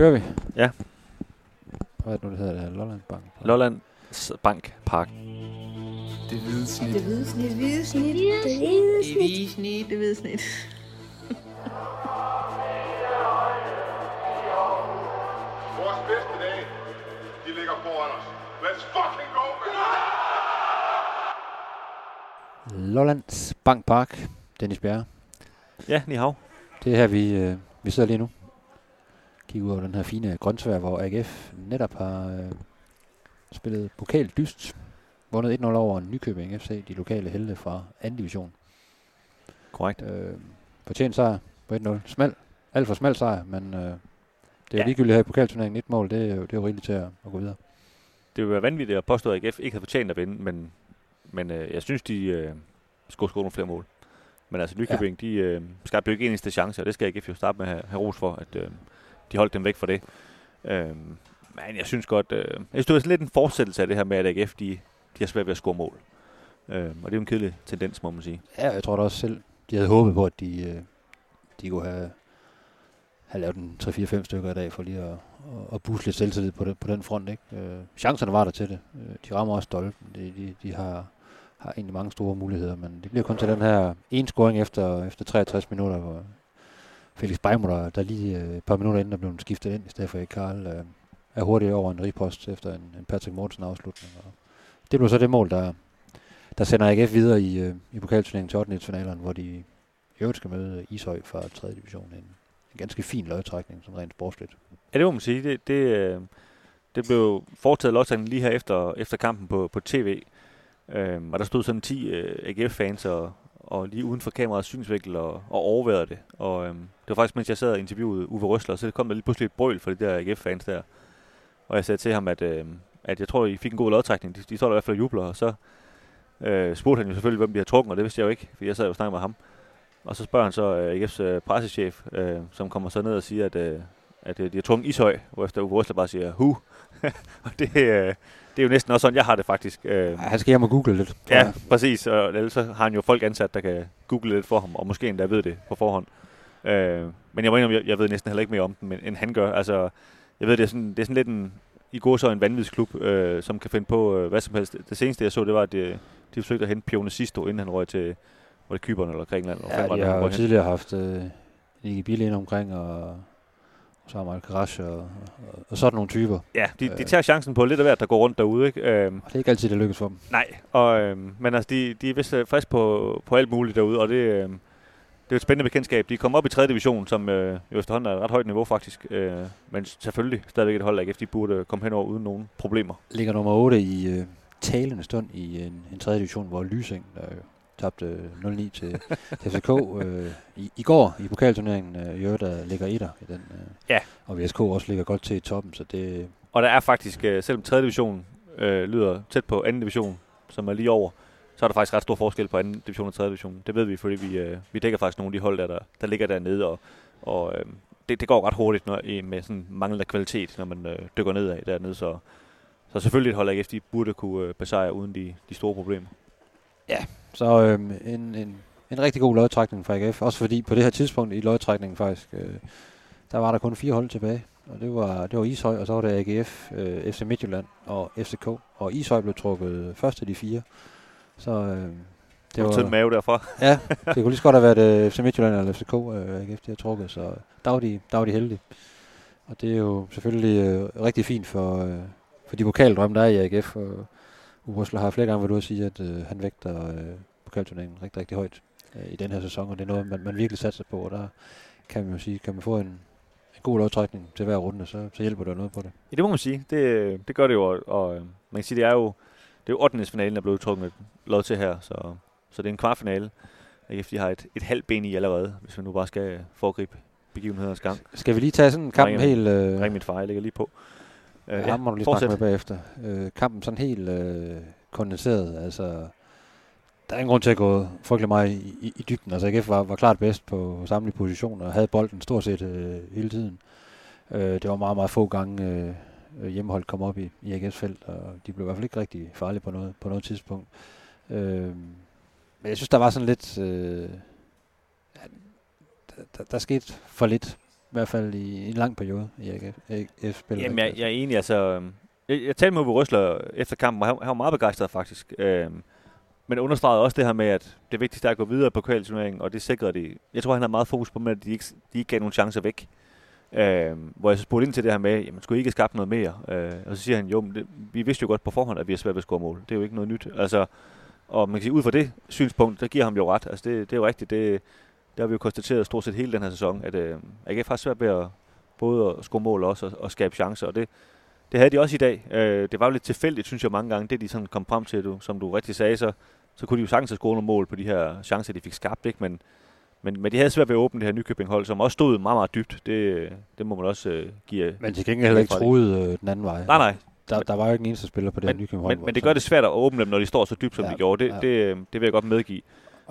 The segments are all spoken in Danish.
Kører vi? Ja. Hvad er det nu, det hedder? Det her? Lolland Bank? Lolland Bank Park. Det hvide snit. Det hvide snit. Det hvide snit. Det hvide Det hvide snit. Det hvide snit. Vores bedste dage, de ligger foran os. Let's fucking go, man! Lollands Bank Park. Dennis Bjerre. Ja, ni hav. Det er her, vi, øh, vi sidder lige nu. Kigger ud over den her fine grøntsvær, hvor AGF netop har øh, spillet pokal dyst. Vundet 1-0 over Nykøbing FC, de lokale helte fra 2. division. Korrekt. Øh, fortjent sejr på 1-0. Smal. Alt for smal sejr, men øh, det er Ja. ligegyldigt her i pokalturneringen. Et mål, det er jo, det er jo rigeligt til at, at gå videre. Det vil være vanvittigt at påstå, at AGF ikke havde fortjent at vinde, men, men øh, jeg synes, de øh, skulle score nogle flere mål. Men altså, Nykøbing, ja. de øh, skabte jo ikke eneste chance, og det skal AGF jo starte med at have ros for, at øh, de holdt dem væk fra det. Øh, men jeg synes godt, øh, jeg synes, det var lidt en fortsættelse af det her med, at AGF, de, de har svært ved at score mål. Øh, og det er jo en kedelig tendens, må man sige. Ja, jeg tror da også selv, de havde håbet på, at de, øh, de kunne have, have lavet en 3-4-5 stykker i dag, for lige at, at- at booste lidt selvtillid på, det, på den front. Ikke? Øh, chancerne var der til det. Øh, de rammer også stolpen. De, de, de har, har egentlig mange store muligheder, men det bliver kun til den her en scoring efter, efter 63 minutter, hvor Felix Beimler, der lige øh, et par minutter inden, der blev skiftet ind, i stedet for Karl øh, er hurtigt over en ripost efter en, en Patrick Mortensen afslutning. Og det blev så det mål, der, der sender AGF videre i, øh, i pokalturneringen til 8. finalerne, hvor de i øvrigt skal møde Ishøj fra 3. division. En, en ganske fin lodtrækning, sådan rent sportsligt. Ja, det må man sige. Det, det, øh, det blev foretaget lodtrækning lige her efter, efter kampen på, på tv. Øhm, og der stod sådan 10 øh, AGF-fans og, og lige uden for kameraets synsvinkel og, og overværede det. Og øhm, det var faktisk, mens jeg sad og interviewede Uwe Røsler, så kom der lige pludselig et brøl for de der AGF-fans der. Og jeg sagde til ham, at, øhm, at jeg tror, I fik en god lodtrækning. De, de står der i hvert fald og jubler, og så øh, spurgte han jo selvfølgelig, hvem de har trukket, og det vidste jeg jo ikke, for jeg sad jo og snakkede med ham. Og så spørger han så øh, AGF's øh, pressechef, øh, som kommer så ned og siger, at, øh, at øh, de har trukket Ishøj, hvorefter Uwe Røsler bare siger, hu. og det, øh, det er jo næsten også sådan, jeg har det faktisk. Øh, han skal hjem og google lidt. Ja, jeg. præcis. Og ellers så har han jo folk ansat, der kan google lidt for ham, og måske endda ved det på forhånd. Øh, men jeg må indrømme, jeg, jeg ved næsten heller ikke mere om den, men, end han gør. Altså, jeg ved, det er sådan, det er sådan lidt en, i går så en vanvidsklub, øh, som kan finde på øh, hvad som helst. Det seneste, jeg så, det var, at de, de forsøgte at hente Pione Sisto, inden han røg til, var det Kyberne eller Grækenland? Ja, de har jo tidligere haft øh, Nicky Bille ind omkring, og, har Rasch og, og, og, sådan nogle typer. Ja, de, de Øh. tager chancen på lidt af hvert, der går rundt derude. Ikke? Øhm, Og det er ikke altid, det lykkes for dem. Nej, og, øhm, men altså, de, de er vist øh, frisk på, på alt muligt derude, og det, øhm, det er et spændende bekendtskab. De kom op i 3. division, som øh, jo efterhånden er et ret højt niveau faktisk, øh, men selvfølgelig stadigvæk et hold, der ikke de burde komme henover uden nogen problemer. Ligger nummer 8 i øh, talende stund i en, en 3. division, hvor Lysing, der jo tabte øh, 0-9 til til FCK øh, i, i går i pokalturneringen, øh, i øvrigt, der ligger etter i den. Øh, Ja. Og VSK også ligger godt til i toppen, så det, Og der er faktisk, øh, selvom 3. division øh, lyder tæt på 2. division, som er lige over, så er der faktisk ret stor forskel på 2. division og 3. division. Det ved vi, fordi vi, øh, vi dækker faktisk nogle af de hold, der, der, der ligger dernede, og, og øh, det, det går ret hurtigt når, i- med sådan manglende kvalitet, når man øh, dykker nedad dernede, så, så selvfølgelig et hold, AGF, de burde kunne øh, besejre uden de, de store problemer. Så øhm, en, en, en rigtig god lodtrækning fra AGF. Også fordi på det her tidspunkt i lodtrækningen faktisk, øh, der var der kun fire hold tilbage. Og det var, det var Ishøj, og så var det AGF, øh, FC Midtjylland og FCK. Og Ishøj blev trukket først af de fire. Så øh, Det var tynd mave derfra. Ja, det kunne lige så godt have været øh, FC Midtjylland eller FCK, øh, AGF, de har trukket. Så der var de, der var de heldige. Og det er jo selvfølgelig øh, rigtig fint for, øh, for de pokaldrømme, der er i AGF. Og Uwe Røsler har flere gange været ude at sige, at øh, han vægter øh, pokalturneringen rigtig, rigtig højt øh, i den her sæson, og det er noget, man, man virkelig satser på, og der kan man jo sige, kan man få en, en god lodtrækning til hver runde, så, så hjælper det jo noget på det. Ja, det må man sige. Det, det gør det jo, og, og øh, man kan sige, det er jo, det er jo 8. finalen, der er blevet trukket et lod til her, så, så det er en kvartfinale. AGF, de har et, et halvt ben i allerede, hvis man nu bare skal foregribe begivenhedernes gang. Skal vi lige tage sådan kampen Ringer- helt... Øh, Ring mit far, jeg ligger lige på. Øh, Ja, ham må du lige snakke med bagefter. Øh, kampen sådan helt øh, kondenseret. Altså, der er ingen grund til at gå frygtelig meget i, i, i dybden. Altså AGF var, var klart bedst på samtlige positioner og havde bolden stort set øh, hele tiden. Øh, det var meget, meget få gange øh, hjemmeholdt kom op i, i AGF's felt, og de blev i hvert fald ikke rigtig farlige på noget, på noget tidspunkt. Øh, men jeg synes, der var sådan lidt... Øh, ja, der, der, der skete for lidt hvert fald i en lang periode i AGF spillet. Jamen, jeg, jeg er enig. Altså, øhm, jeg, jeg talte med Uwe Røsler efter kampen, og han, han var meget begejstret faktisk. Øhm, men understregede også det her med, at det vigtigste er at gå videre på kvalturneringen, og det sikrede de. Jeg tror, han har meget fokus på, at de ikke, de ikke gav nogen chancer væk. Øh, hvor jeg så spurgte ind til det her med, jamen skulle I ikke skabt noget mere? Øh, og så siger han, jo, men det, vi vidste jo godt på forhånd, at vi har svært ved at score mål. Det er jo ikke noget nyt. Altså, og man kan sige, ud fra det synspunkt, der giver ham jo ret. Altså det, det er jo rigtigt. Det, det har vi jo konstateret stort set hele den her sæson, at øh, AGF har svært ved at både at score mål også og, og skabe chancer. Og det, det havde de også i dag. Øh, det var jo lidt tilfældigt, synes jeg mange gange, det de sådan kom frem til, du, som du rigtig sagde, så, så kunne de jo sagtens have scoret nogle mål på de her chancer, de fik skabt. Ikke? Men, men, men de havde svært ved at åbne det her Nykøbing-hold, som også stod meget, meget dybt. Det, det må man også øh, give... Men til gengæld heller ikke troet øh, den anden vej. Nej, nej. Der, der var jo ikke en eneste spiller på det men, her Nykøbing-hold. Men, men det gør det svært at åbne dem, når de står så dybt, som Ja, de gjorde. Det, ja. det, øh, det vil jeg godt medgive.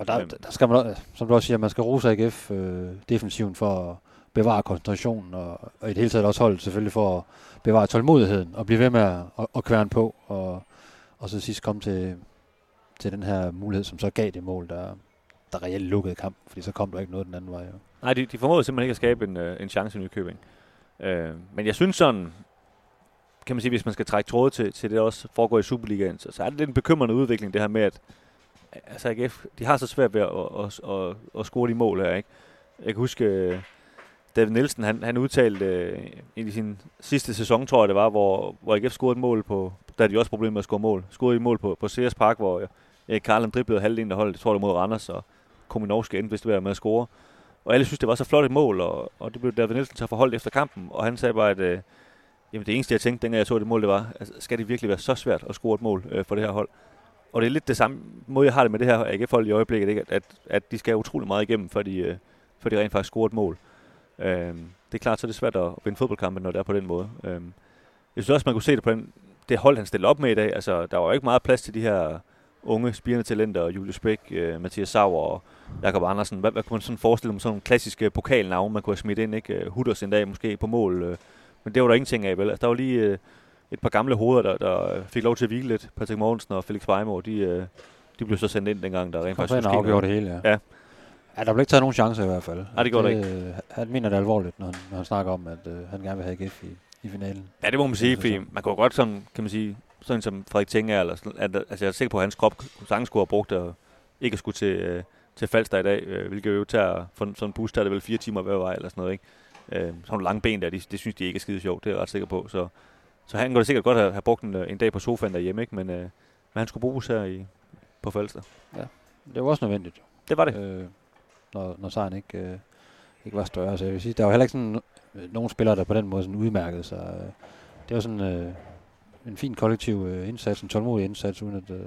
Og der, der skal man, som du også siger, man skal rose AGF øh, defensiven for at bevare koncentrationen, og, og i det hele taget også holdet selvfølgelig for at bevare tålmodigheden, og blive ved med at, at, at kværne på, og, og så sidst komme til, til den her mulighed, som så gav det mål, der, der reelt lukkede kampen, fordi så kom der ikke noget den anden vej. Jo. Nej, de, de formåede simpelthen ikke at skabe en, øh, en chance i Nykøbing. Øh, men jeg synes sådan, kan man sige, hvis man skal trække tråde til, til det der også foregår i Superligaen, så, så er det lidt en bekymrende udvikling, det her med, at altså AGF, de har så svært ved at, at, at, at, at score de mål her, ikke? Jeg kan huske, øh, David Nielsen, han, han udtalte øh, i sin sidste sæson, tror jeg det var, hvor, hvor AGF scorede et mål på, der havde de også problemer med at score mål. Scorede et mål på, på CS Park, hvor Erik Karlen driblede halvdelen af holdet, jeg tror det mod Randers, og Kominovski endte vist ved med at score. Og alle synes, det var så flot et mål, og, og det blev David Nielsen så forholdt efter kampen, og han sagde bare, at øh, jamen det eneste, jeg tænkte, dengang jeg så det mål, det var, altså, skal det virkelig være så svært at score et mål øh, for det her hold? Og det er lidt det samme måde, jeg har det med det her AGF-hold i øjeblikket, ikke? At, at, de skal utrolig meget igennem, før de, øh, før de rent faktisk scorer et mål. Øh, det er klart, så er det svært at vinde fodboldkampe, når det er på den måde. Øh, jeg synes også, man kunne se det på den, det hold, han stillede op med i dag. Altså, der var jo ikke meget plads til de her unge spirende talenter, Julius Bæk, øh, Mathias Sauer og Jakob Andersen. Hvad, hvad kunne man sådan forestille om sådan nogle klassiske pokalnavne, man kunne have smidt ind, ikke? Øh, Hutters en dag måske på mål. Øh, men det var der ingenting af, vel? Altså, der var lige øh, et par gamle hoveder, der, der fik lov til at hvile lidt. Patrick Mogensen og Felix Weimar, de, øh, de blev så sendt ind dengang, der rent Kom faktisk og skulle ske det hele, ja. Ja. Ja, der blev ikke taget nogen chancer i hvert fald. Nej, det gjorde der ikke. Han mener det alvorligt, når han, når han snakker om, at øh, han gerne vil have AGF i, i finalen. Ja, det må man sige, fordi man kunne godt sådan, kan man sige, sådan som Frederik Tinger, eller sådan, at, altså jeg er sikker på, at hans krop sagtens skulle have brugt at ikke at skulle til, øh, til Falster i dag, øh, hvilket jo tager, for sådan en bus, der er det vel fire timer hver vej, eller sådan noget, ikke? Øh, sådan nogle lange ben der, de, det synes de ikke er skide sjovt, det er jeg ret sikker på, så, så han kunne da sikkert godt have, have brugt en, øh, en dag på sofaen derhjemme, ikke? Men, øh, men han skulle bruges her i, på Falster. Det var også nødvendigt. Det var det. øh, når, når sejren ikke, øh, ikke var større. Så jeg vil sige, der var heller ikke sådan øh, nogen spillere, der på den måde sådan udmærkede sig. Øh, det var sådan øh, en fin kollektiv øh, indsats, en tålmodig indsats, uden at øh,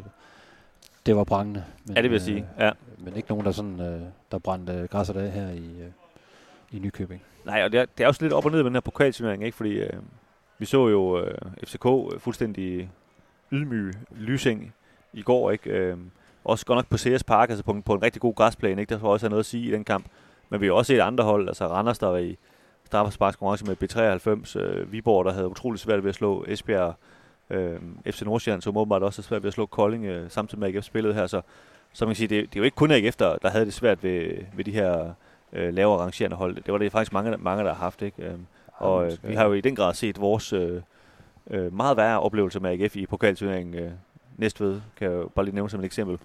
det var brændende. Men, Ja, det vil jeg sige, ja. Men ikke nogen, der, sådan, øh, der brændte græsset af her i, øh, i Nykøbing. Nej, og det er, det er også lidt op og ned med den her pokalturnering, ikke? Fordi øh, vi så jo øh, FCK øh, fuldstændig ydmyge Lysing i går, ikke? Øh, også godt nok på CS Park, altså på en, på en rigtig god græsplæne, ikke? Der tror også have noget at sige i den kamp. Men vi har også set andre hold, altså Randers, der var i straffesparkskonkurrence med B93, øh, Viborg, der havde utrolig svært ved at slå Esbjerg, øh, FC Nordsjælland, som åbenbart også havde svært ved at slå Kolding, øh, samtidig med AGF spillet her, så, så man kan sige, det, det er jo ikke kun AGF, der, der havde det svært ved, ved de her øh, lavere rangerende hold. Det var det faktisk mange, mange der har haft, ikke? Øh, og øh, vi har jo i den grad set vores øh, øh, meget værre oplevelse med AGF i pokalturneringen øh, Næstved, kan jeg jo bare lige nævne som et eksempel,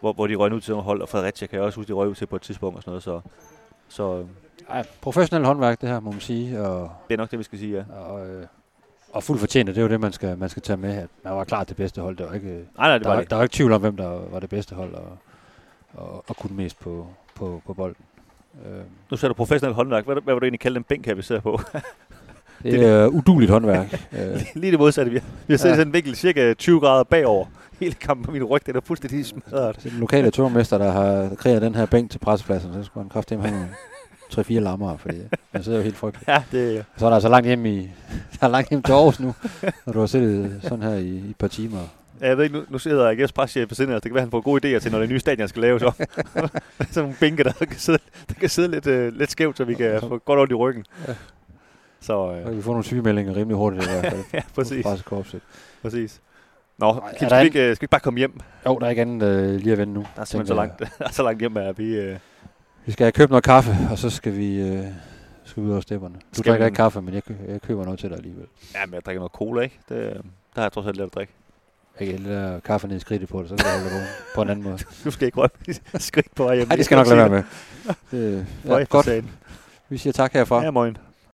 hvor, hvor de røg ud til nogle hold, og Fredericia kan jeg også huske, de røg ud til på et tidspunkt og sådan noget, så, så øh, Ej, professionelt håndværk, det her, må man sige. Og, det er nok det, vi skal sige, ja. og, øh, og fuldt fortjent, det er jo det, man skal, man skal tage med. At man var klart det bedste hold. Det var ikke, Nej, nej, det der, var, det. der var ikke tvivl om, hvem der var det bedste hold, og, og, og kunne mest på, på, på bolden. Øh, Nu ser du professionel håndværk. Hvad, hvad vil du egentlig kalde den bænk her, vi sidder på? det er uh, uduligt håndværk. øh, lige det modsatte. Vi har, vi har siddet Ja. i sådan en vinkel cirka 20 grader bagover. Hele kampen på min ryg, den er fuldstændig smadret. det er den lokale turmester, der har kreeret den her bænk til pressepladsen, så skulle han kraftigt have nogle 3-4 lammer, fordi man sidder jo helt frygteligt. Ja, det, Så er der altså langt hjem, i, der er langt hjem til Aarhus nu, når du har siddet sådan her i, i et par timer. Ja, jeg ved ikke, nu, nu sidder AGF's preschef på siden af os. Det kan være, han får gode idéer til, når det nye stadion skal laves. Så. sådan nogle bænke, der kan sidde, der kan sidde lidt, øh, lidt skævt, så vi kan få godt ondt i ryggen. Ja. Så Så øh, kan vi få nogle sygemeldinger rimelig hurtigt i hvert fald. ja, præcis. Præcis. Nå, Ej, Kim, er skal, vi ikke, øh, skal vi ikke bare komme hjem? Jo, der er ikke andet øh, lige at vende nu. Der er simpelthen så jeg. langt, der er så langt hjem, at vi... Øh, Vi skal have købt noget kaffe, og så skal vi, øh, skal vi ud over stepperne. Du Skal drikker vi- ikke kaffe, men jeg, jeg køber noget til dig alligevel. Ja, men jeg drikker noget cola, ikke? Det, der har jeg trods alt lidt at drikke. Jeg kan hælde ned i skridtet på det, så kan du holde dig vågen på en anden måde. Du skal ikke røre skridt på vej hjem. Nej, det skal jeg nok lade være med. Det, Ja, ja, godt. Vi siger tak herfra. Ja, moin.